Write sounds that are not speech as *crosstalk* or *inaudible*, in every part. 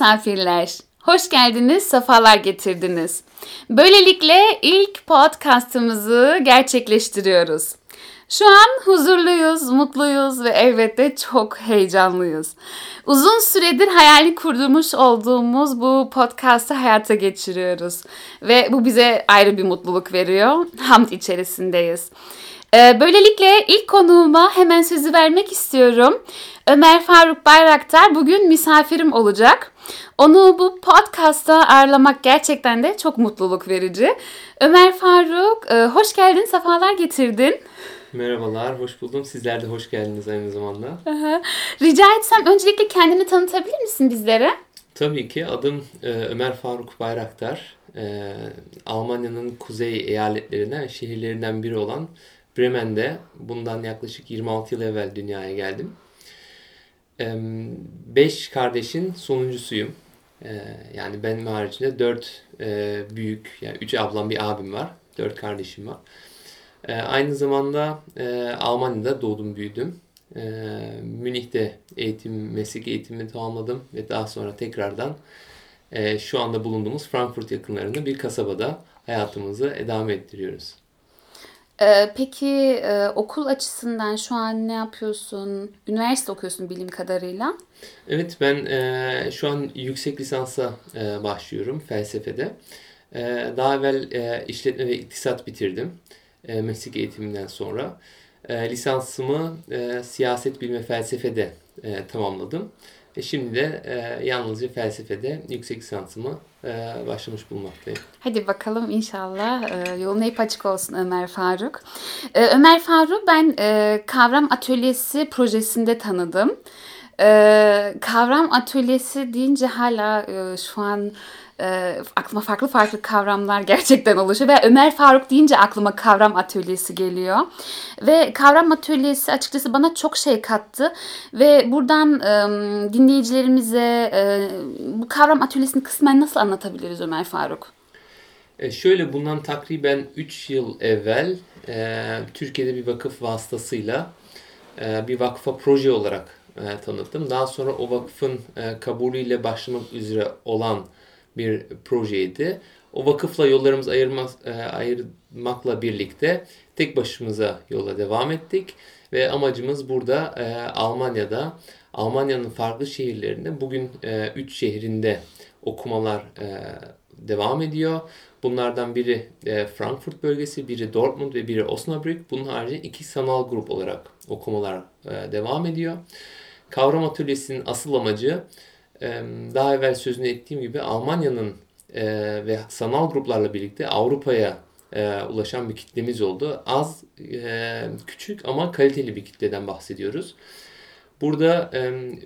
Misafirler, hoş geldiniz, sefalar getirdiniz. Böylelikle ilk podcastımızı gerçekleştiriyoruz. Şu an huzurluyuz, mutluyuz ve elbette çok heyecanlıyız. Uzun süredir hayali kurduğumuz olduğumuz bu podcast'ı hayata geçiriyoruz. Ve bu bize ayrı bir mutluluk veriyor. Hamd içerisindeyiz. Ee, böylelikle ilk konuğuma hemen sözü vermek istiyorum. Ömer Faruk Bayraktar bugün misafirim olacak. Onu bu podcast'ta ağırlamak gerçekten de çok mutluluk verici. Ömer Faruk, e, hoş geldin, sefalar getirdin. Merhabalar, hoş buldum. Sizler de hoş geldiniz aynı zamanda. Rica etsem öncelikle kendini tanıtabilir misin bizlere? Tabii ki adım e, Ömer Faruk Bayraktar. E, Almanya'nın kuzey eyaletlerinden, şehirlerinden biri olan Bremen'de bundan yaklaşık 26 yıl evvel dünyaya geldim. E, beş kardeşin sonuncusuyum. E, yani benim haricinde dört e, büyük, yani üç ablam bir abim var. Dört kardeşim var. E, aynı zamanda e, Almanya'da doğdum büyüdüm. Münih'te eğitim, meslek eğitimimi tamamladım ve daha sonra tekrardan şu anda bulunduğumuz Frankfurt yakınlarında bir kasabada hayatımızı devam ettiriyoruz. Ee, peki e, okul açısından şu an ne yapıyorsun? Üniversite okuyorsun bilim kadarıyla. Evet ben e, şu an yüksek lisansa e, başlıyorum felsefede. E, daha evvel e, işletme ve iktisat bitirdim e, meslek eğitiminden sonra. E, lisansımı e, siyaset bilimi felsefede e, tamamladım. Ve şimdi de e, yalnızca felsefede yüksek lisansımı e, başlamış bulunmaktayım. Hadi bakalım inşallah e, yolun hep açık olsun Ömer Faruk. E, Ömer Faruk ben e, Kavram Atölyesi projesinde tanıdım. E, kavram Atölyesi deyince hala e, şu an e, aklıma farklı farklı kavramlar gerçekten oluşuyor. Ve Ömer Faruk deyince aklıma kavram atölyesi geliyor. Ve kavram atölyesi açıkçası bana çok şey kattı. Ve buradan e, dinleyicilerimize e, bu kavram atölyesini kısmen nasıl anlatabiliriz Ömer Faruk? E şöyle bundan takriben 3 yıl evvel e, Türkiye'de bir vakıf vasıtasıyla e, bir vakfa proje olarak e, tanıttım. Daha sonra o vakfın e, kabulüyle başlamak üzere olan bir projeydi. O vakıfla yollarımızı ayırmaz, e, ayırmakla birlikte tek başımıza yola devam ettik. Ve amacımız burada e, Almanya'da, Almanya'nın farklı şehirlerinde bugün 3 e, şehrinde okumalar e, devam ediyor. Bunlardan biri e, Frankfurt bölgesi, biri Dortmund ve biri Osnabrück. Bunun haricinde iki sanal grup olarak okumalar e, devam ediyor. Kavram Atölyesi'nin asıl amacı daha evvel sözünü ettiğim gibi Almanya'nın ve sanal gruplarla birlikte Avrupa'ya ulaşan bir kitlemiz oldu. Az, küçük ama kaliteli bir kitleden bahsediyoruz. Burada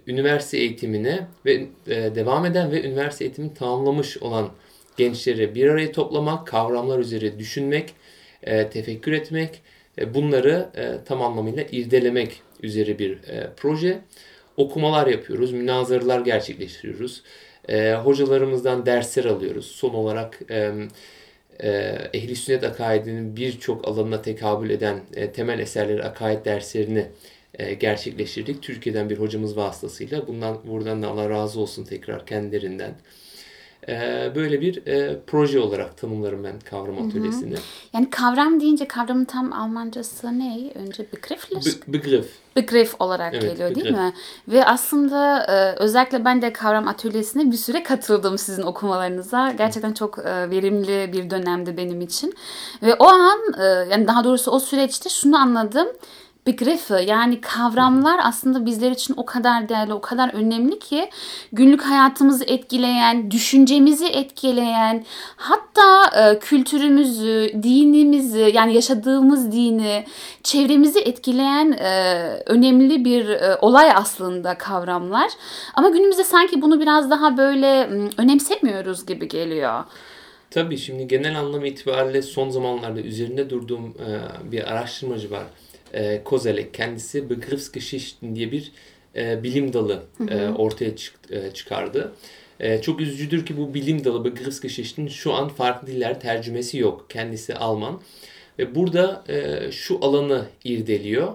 üniversite eğitimine ve devam eden ve üniversite eğitimini tamamlamış olan gençleri bir araya toplamak, kavramlar üzeri düşünmek, tefekkür etmek, bunları tam anlamıyla irdelemek üzere bir proje okumalar yapıyoruz, münazaralar gerçekleştiriyoruz. E, hocalarımızdan dersler alıyoruz. Son olarak e, e, Ehli Sünnet Akaidinin birçok alanına tekabül eden e, temel eserleri, akaid derslerini e, gerçekleştirdik. Türkiye'den bir hocamız vasıtasıyla. Bundan buradan da Allah razı olsun tekrar kendilerinden. Ee, böyle bir e, proje olarak tanımlarım ben kavram atölyesini. Yani kavram deyince kavramın tam Almancası ne? Önce begrifflich? Be begriff. Begriff olarak evet, geliyor begriff. değil mi? Ve aslında e, özellikle ben de kavram atölyesine bir süre katıldım sizin okumalarınıza. Gerçekten çok e, verimli bir dönemdi benim için. Ve o an yani daha doğrusu o süreçte şunu anladım Begriffe yani kavramlar aslında bizler için o kadar değerli, o kadar önemli ki günlük hayatımızı etkileyen, düşüncemizi etkileyen, hatta e, kültürümüzü, dinimizi yani yaşadığımız dini, çevremizi etkileyen e, önemli bir e, olay aslında kavramlar. Ama günümüzde sanki bunu biraz daha böyle önemsemiyoruz gibi geliyor. Tabii şimdi genel anlam itibariyle son zamanlarda üzerinde durduğum e, bir araştırmacı var e, Kozelek kendisi Begriffsgeschichten diye bir e, bilim dalı e, ortaya çık, e, çıkardı. E, çok üzücüdür ki bu bilim dalı Begriffsgeschichten şu an farklı diller tercümesi yok. Kendisi Alman. Ve burada e, şu alanı irdeliyor.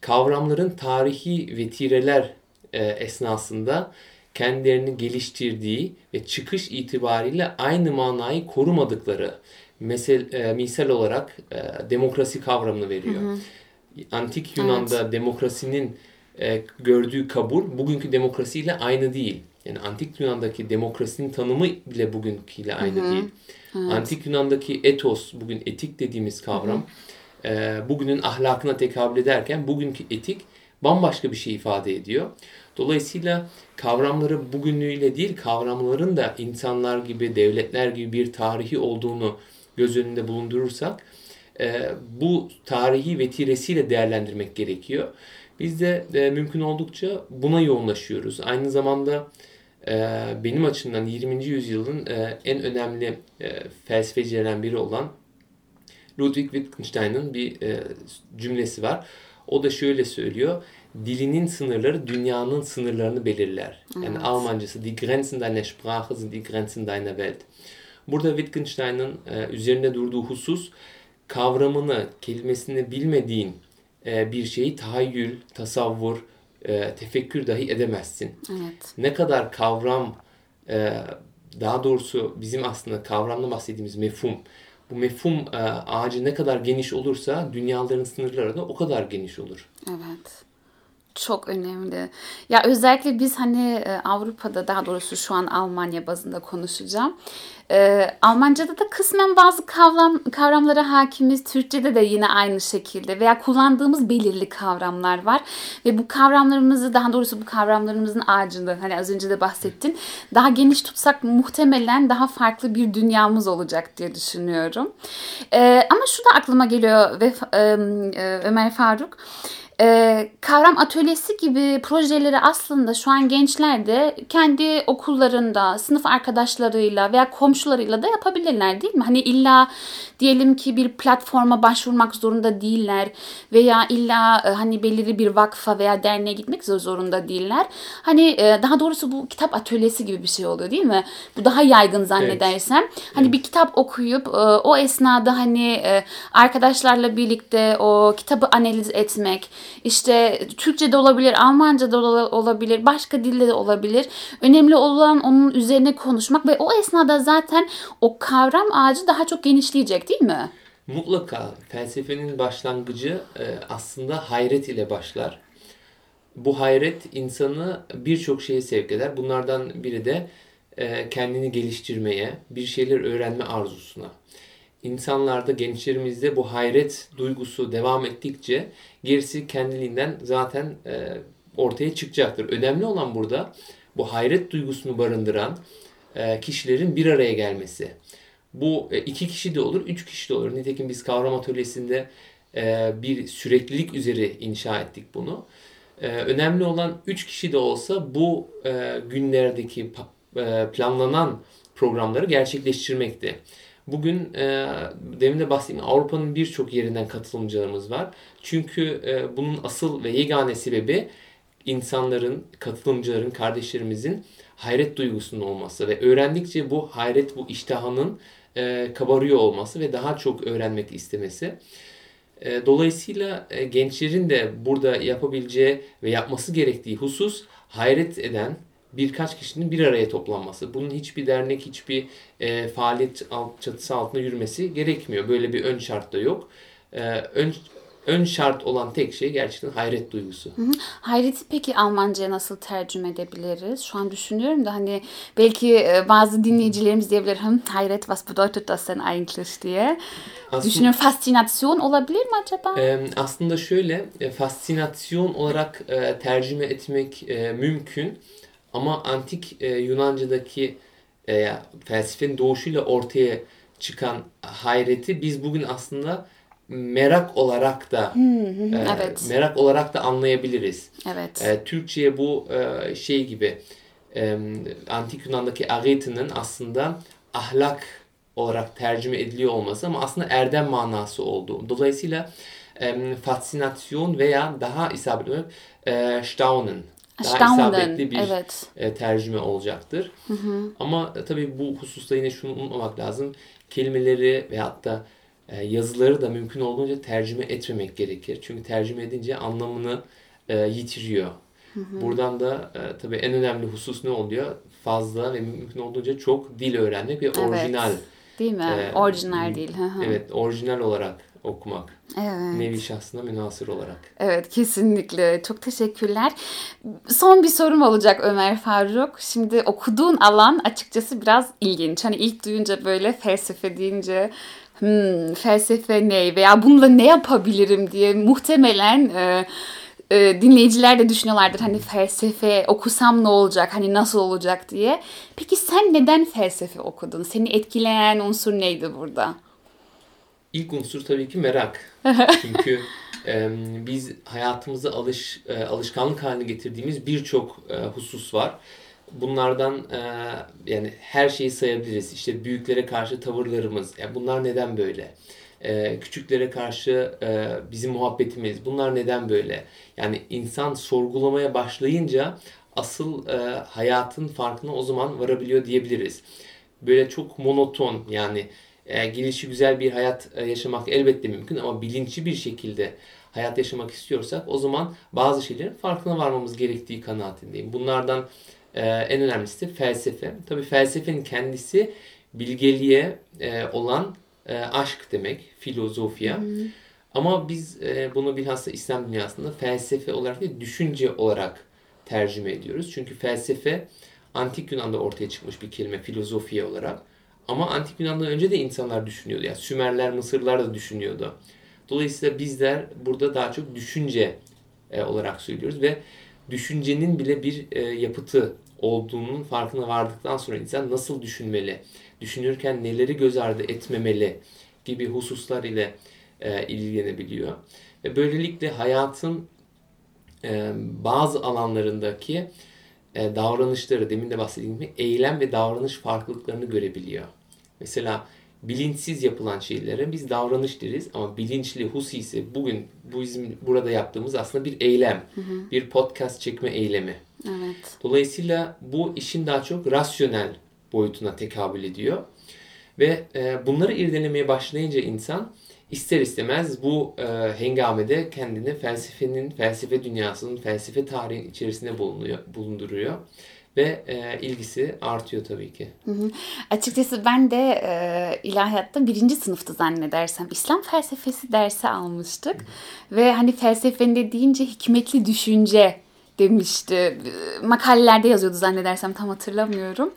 Kavramların tarihi vetireler e, esnasında kendilerini geliştirdiği ve çıkış itibariyle aynı manayı korumadıkları mesel, e, misal olarak e, demokrasi kavramını veriyor. Hı hı. Antik Yunan'da evet. demokrasinin e, gördüğü kabul bugünkü demokrasiyle aynı değil. Yani antik Yunan'daki demokrasinin tanımı bile bugünküyle aynı hı hı. değil. Evet. Antik Yunan'daki etos, bugün etik dediğimiz kavram, hı hı. E, bugünün ahlakına tekabül ederken bugünkü etik bambaşka bir şey ifade ediyor. Dolayısıyla kavramları bugünlüğüyle değil, kavramların da insanlar gibi, devletler gibi bir tarihi olduğunu göz önünde bulundurursak e, bu tarihi vetiresiyle değerlendirmek gerekiyor. Biz de e, mümkün oldukça buna yoğunlaşıyoruz. Aynı zamanda e, benim açımdan 20. yüzyılın e, en önemli e, felsefecilerinden biri olan Ludwig Wittgenstein'ın bir e, cümlesi var. O da şöyle söylüyor. Dilinin sınırları dünyanın sınırlarını belirler. Evet. Yani Almancası die Grenzen deiner Sprache sind die Grenzen deiner Welt. Burada Wittgenstein'ın e, üzerinde durduğu husus kavramını, kelimesini bilmediğin e, bir şeyi tahayyül, tasavvur, e, tefekkür dahi edemezsin. Evet. Ne kadar kavram, e, daha doğrusu bizim aslında kavramla bahsettiğimiz mefhum, bu mefhum e, ağacı ne kadar geniş olursa dünyaların sınırları da o kadar geniş olur. Evet. Çok önemli. Ya özellikle biz hani e, Avrupa'da daha doğrusu şu an Almanya bazında konuşacağım. Ee, Almanca'da da kısmen bazı kavram kavramlara hakimiz. Türkçe'de de yine aynı şekilde veya kullandığımız belirli kavramlar var ve bu kavramlarımızı daha doğrusu bu kavramlarımızın ağacını hani az önce de bahsettin daha geniş tutsak muhtemelen daha farklı bir dünyamız olacak diye düşünüyorum. Ee, ama şu da aklıma geliyor ve e, Ömer Faruk e, kavram atölyesi gibi projeleri aslında şu an gençler de kendi okullarında, sınıf arkadaşlarıyla veya komşularıyla da yapabilirler değil mi? Hani illa diyelim ki bir platforma başvurmak zorunda değiller veya illa e, hani belirli bir vakfa veya derneğe gitmek zorunda değiller. Hani e, daha doğrusu bu kitap atölyesi gibi bir şey oluyor değil mi? Bu daha yaygın zannedersem. Evet. Hani evet. bir kitap okuyup e, o esnada hani e, arkadaşlarla birlikte o kitabı analiz etmek, işte Türkçe de olabilir, Almanca da olabilir, başka dilde de olabilir. Önemli olan onun üzerine konuşmak ve o esnada zaten o kavram ağacı daha çok genişleyecek değil mi? Mutlaka felsefenin başlangıcı e, aslında hayret ile başlar. Bu hayret insanı birçok şeye sevk eder. Bunlardan biri de e, kendini geliştirmeye, bir şeyler öğrenme arzusuna insanlarda, gençlerimizde bu hayret duygusu devam ettikçe gerisi kendiliğinden zaten e, ortaya çıkacaktır. Önemli olan burada bu hayret duygusunu barındıran e, kişilerin bir araya gelmesi. Bu e, iki kişi de olur, üç kişi de olur. Nitekim biz kavram atölyesinde e, bir süreklilik üzeri inşa ettik bunu. E, önemli olan üç kişi de olsa bu e, günlerdeki e, planlanan programları gerçekleştirmekti. Bugün e, demin de bahsettiğim Avrupa'nın birçok yerinden katılımcılarımız var. Çünkü e, bunun asıl ve yegane sebebi insanların, katılımcıların, kardeşlerimizin hayret duygusunun olması ve öğrendikçe bu hayret, bu iştahının e, kabarıyor olması ve daha çok öğrenmek istemesi. E, dolayısıyla e, gençlerin de burada yapabileceği ve yapması gerektiği husus hayret eden, birkaç kişinin bir araya toplanması. Bunun hiçbir dernek, hiçbir e, faaliyet alt, çatısı altında yürümesi gerekmiyor. Böyle bir ön şart da yok. E, ön, ön şart olan tek şey gerçekten hayret duygusu. Hı hı. Hayreti peki Almanca'ya nasıl tercüme edebiliriz? Şu an düşünüyorum da hani belki e, bazı dinleyicilerimiz diyebilir Hm, hayret was bedeutet das denn eigentlich diye. Aslında, Düşünüyorum fascinasyon olabilir mi acaba? E, aslında şöyle e, fascinasyon olarak e, tercüme etmek e, mümkün. Ama antik e, Yunanca'daki e, felsefenin doğuşuyla ortaya çıkan hayreti biz bugün aslında merak olarak da e, evet. merak olarak da anlayabiliriz. Evet. E, Türkçe'ye bu e, şey gibi e, antik Yunan'daki agete'nin aslında ahlak olarak tercüme ediliyor olması ama aslında erdem manası olduğu. Dolayısıyla e, fascinasyon veya daha isabetli e, staunen daha Staunen, isabetli bir evet. E, tercüme olacaktır. Hı hı. Ama e, tabii bu hususta yine şunu unutmamak lazım. Kelimeleri veyahut da e, yazıları da mümkün olduğunca tercüme etmemek gerekir. Çünkü tercüme edince anlamını yitiriyor. Buradan da e, tabii en önemli husus ne oluyor? Fazla ve mümkün olduğunca çok dil öğrenmek ve Evet. orijinal. Değil mi? Ee, Orijinal değil. Hı hı. Evet, orijinal olarak okumak. Evet. Nevi şahsına münasır olarak. Evet kesinlikle. Çok teşekkürler. Son bir sorum olacak Ömer Faruk. Şimdi okuduğun alan açıkçası biraz ilginç. Hani ilk duyunca böyle felsefe deyince hmm, felsefe ne veya bununla ne yapabilirim diye muhtemelen e, e, dinleyiciler de düşünüyorlardır. Hani felsefe okusam ne olacak? Hani nasıl olacak diye. Peki sen neden felsefe okudun? Seni etkileyen unsur neydi burada? İlk unsur tabii ki merak. *laughs* Çünkü e, biz hayatımıza alış e, alışkanlık haline getirdiğimiz birçok e, husus var. Bunlardan e, yani her şeyi sayabiliriz. İşte büyüklere karşı tavırlarımız. Yani bunlar neden böyle? E, küçüklere karşı e, bizim muhabbetimiz. Bunlar neden böyle? Yani insan sorgulamaya başlayınca asıl e, hayatın farkına o zaman varabiliyor diyebiliriz. Böyle çok monoton yani e, gelişi güzel bir hayat e, yaşamak elbette mümkün ama bilinçli bir şekilde hayat yaşamak istiyorsak o zaman bazı şeylerin farkına varmamız gerektiği kanaatindeyim. Bunlardan e, en önemlisi de felsefe. Tabii felsefenin kendisi bilgeliğe e, olan e, aşk demek, filozofya. Ama biz e, bunu bilhassa İslam dünyasında felsefe olarak değil, düşünce olarak tercüme ediyoruz. Çünkü felsefe antik Yunan'da ortaya çıkmış bir kelime filozofiye olarak. Ama antik Yunan'dan önce de insanlar düşünüyordu. Yani Sümerler, Mısırlar da düşünüyordu. Dolayısıyla bizler burada daha çok düşünce e, olarak söylüyoruz ve düşüncenin bile bir e, yapıtı olduğunun farkına vardıktan sonra insan nasıl düşünmeli, düşünürken neleri göz ardı etmemeli gibi hususlar ile e, ilgilenebiliyor. Ve böylelikle hayatın bazı alanlarındaki e, davranışları, demin de bahsettiğim gibi eylem ve davranış farklılıklarını görebiliyor. Mesela bilinçsiz yapılan şeylere biz davranış deriz ama bilinçli husi ise bugün bu bizim burada yaptığımız aslında bir eylem. Bir podcast çekme eylemi. Evet. Dolayısıyla bu işin daha çok rasyonel boyutuna tekabül ediyor. Ve e, bunları irdelemeye başlayınca insan ister istemez bu e, hengamede kendini felsefenin, felsefe dünyasının, felsefe tarihin içerisinde bulunuyor, bulunduruyor. Ve e, ilgisi artıyor tabii ki. Hı hı. Açıkçası ben de e, ilahiyatta birinci sınıftı zannedersem İslam felsefesi dersi almıştık. Ve hani felsefende deyince hikmetli düşünce demişti. Makalelerde yazıyordu zannedersem tam hatırlamıyorum.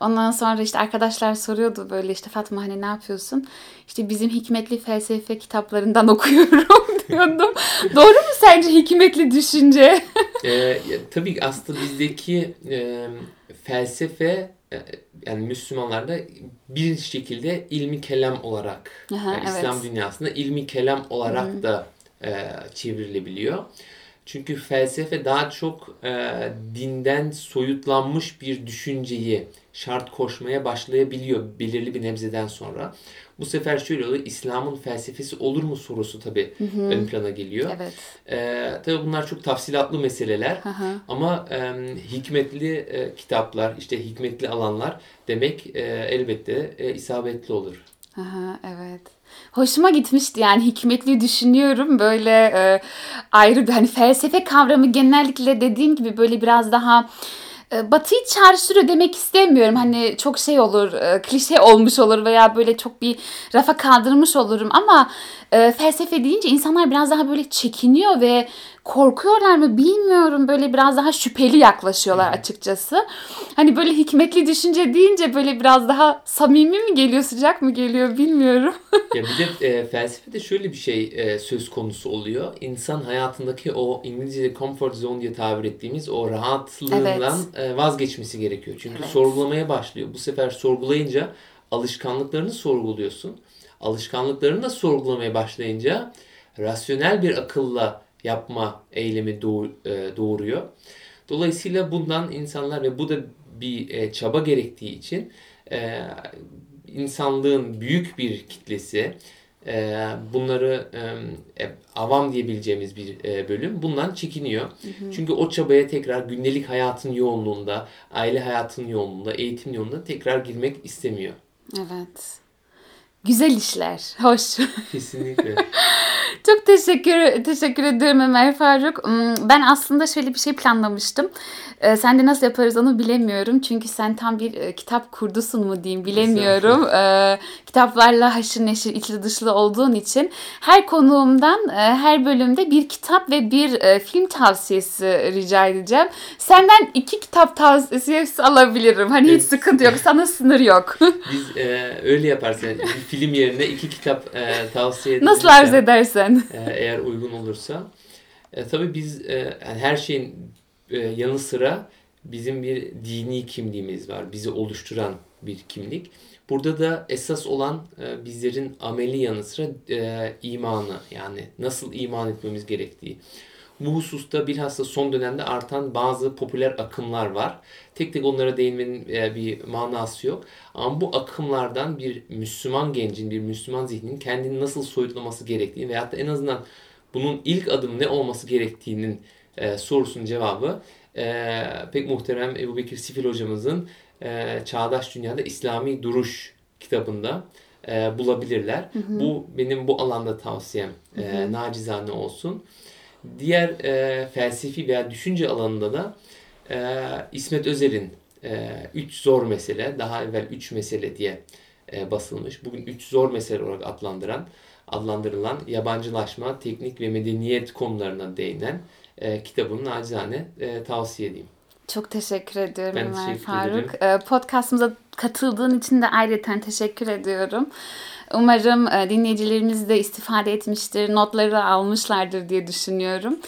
Ondan sonra işte arkadaşlar soruyordu böyle işte Fatma hani ne yapıyorsun? İşte bizim hikmetli felsefe kitaplarından *laughs* okuyorum *laughs* diyordum. Doğru mu sence hikmetli düşünce? *laughs* e, tabii aslında bizdeki e, felsefe yani Müslümanlarda bir şekilde ilmi kelam olarak Aha, yani evet. İslam dünyasında ilmi kelam olarak da e, çevrilebiliyor. Çünkü felsefe daha çok e, dinden soyutlanmış bir düşünceyi şart koşmaya başlayabiliyor belirli bir nebzeden sonra. Bu sefer şöyle oluyor, İslam'ın felsefesi olur mu sorusu tabii ön plana geliyor. Evet. Ee, tabii bunlar çok tafsilatlı meseleler Aha. ama e, hikmetli e, kitaplar, işte hikmetli alanlar demek e, elbette e, isabetli olur. Aha, evet. Hoşuma gitmişti yani hikmetli düşünüyorum böyle e, ayrı bir hani felsefe kavramı genellikle dediğim gibi böyle biraz daha batıyı çağrıştırıyor demek istemiyorum. Hani çok şey olur, e, klişe olmuş olur veya böyle çok bir rafa kaldırmış olurum ama e, felsefe deyince insanlar biraz daha böyle çekiniyor ve korkuyorlar mı bilmiyorum. Böyle biraz daha şüpheli yaklaşıyorlar açıkçası. Hani böyle hikmetli düşünce deyince böyle biraz daha samimi mi geliyor, sıcak mı geliyor bilmiyorum. *laughs* ya bir de e, felsefede şöyle bir şey e, söz konusu oluyor. İnsan hayatındaki o İngilizce'de comfort zone diye tabir ettiğimiz o rahatlığından e, vazgeçmesi gerekiyor. Çünkü Evet. sorgulamaya başlıyor. Bu sefer sorgulayınca alışkanlıklarını sorguluyorsun. Alışkanlıklarını da sorgulamaya başlayınca rasyonel bir akılla yapma eylemi doğ- e, doğuruyor. Dolayısıyla bundan insanlar ve bu da bir e, çaba gerektiği için e, insanlığın büyük bir kitlesi bunları avam diyebileceğimiz bir bölüm bundan çekiniyor. Çünkü o çabaya tekrar gündelik hayatın yoğunluğunda, aile hayatının yoğunluğunda, eğitim yoğunluğunda tekrar girmek istemiyor. Evet. Güzel işler. Hoş. Kesinlikle. *laughs* Çok teşekkür teşekkür ederim Ömer Faruk. Hmm, ben aslında şöyle bir şey planlamıştım. Ee, sen de nasıl yaparız onu bilemiyorum. Çünkü sen tam bir e, kitap kurdusun mu diyeyim bilemiyorum. Ee, kitaplarla haşır neşir içli dışlı olduğun için her konuğumdan e, her bölümde bir kitap ve bir e, film tavsiyesi rica edeceğim. Senden iki kitap tavsiyesi alabilirim. Hani hiç sıkıntı yok. Sana sınır yok. *laughs* Biz e, öyle yaparız yani bir film yerine iki kitap e, tavsiye. Nasıl arz edersen. *laughs* Eğer uygun olursa. E, tabii biz e, her şeyin e, yanı sıra bizim bir dini kimliğimiz var. Bizi oluşturan bir kimlik. Burada da esas olan e, bizlerin ameli yanı sıra e, imanı yani nasıl iman etmemiz gerektiği. Bu hususta bilhassa son dönemde artan bazı popüler akımlar var. Tek tek onlara değinmenin e, bir manası yok. Ama bu akımlardan bir Müslüman gencin, bir Müslüman zihninin kendini nasıl soyutlaması gerektiğini veyahut da en azından bunun ilk adım ne olması gerektiğinin e, sorusunun cevabı e, pek muhterem Ebu Bekir Sifil hocamızın e, Çağdaş Dünyada İslami Duruş kitabında e, bulabilirler. Hı hı. Bu benim bu alanda tavsiyem e, nacizane olsun. Diğer e, felsefi veya düşünce alanında da e, İsmet Özel'in e, Üç Zor Mesele, daha evvel Üç Mesele diye e, basılmış. Bugün Üç Zor Mesele olarak adlandıran, adlandırılan yabancılaşma, teknik ve medeniyet konularına değinen e, kitabını nacizane e, tavsiye edeyim. Çok teşekkür ediyorum ben Ömer teşekkür Faruk. Ederim. Podcastımıza katıldığın için de ayrıca teşekkür ediyorum. Umarım e, dinleyicilerimiz de istifade etmiştir, notları almışlardır diye düşünüyorum.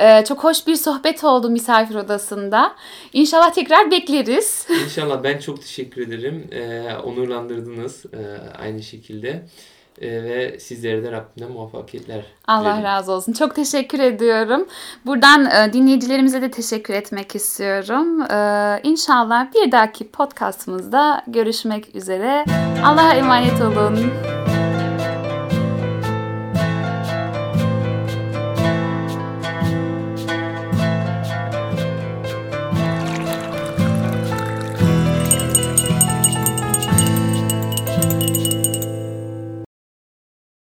E, çok hoş bir sohbet oldu misafir odasında. İnşallah tekrar bekleriz. İnşallah ben çok teşekkür ederim. E, onurlandırdınız aynı şekilde. Ve sizlere de Rabbimden muvaffakiyetler Allah dilerim. razı olsun. Çok teşekkür ediyorum. Buradan dinleyicilerimize de teşekkür etmek istiyorum. İnşallah bir dahaki podcastımızda görüşmek üzere. Allah'a emanet olun.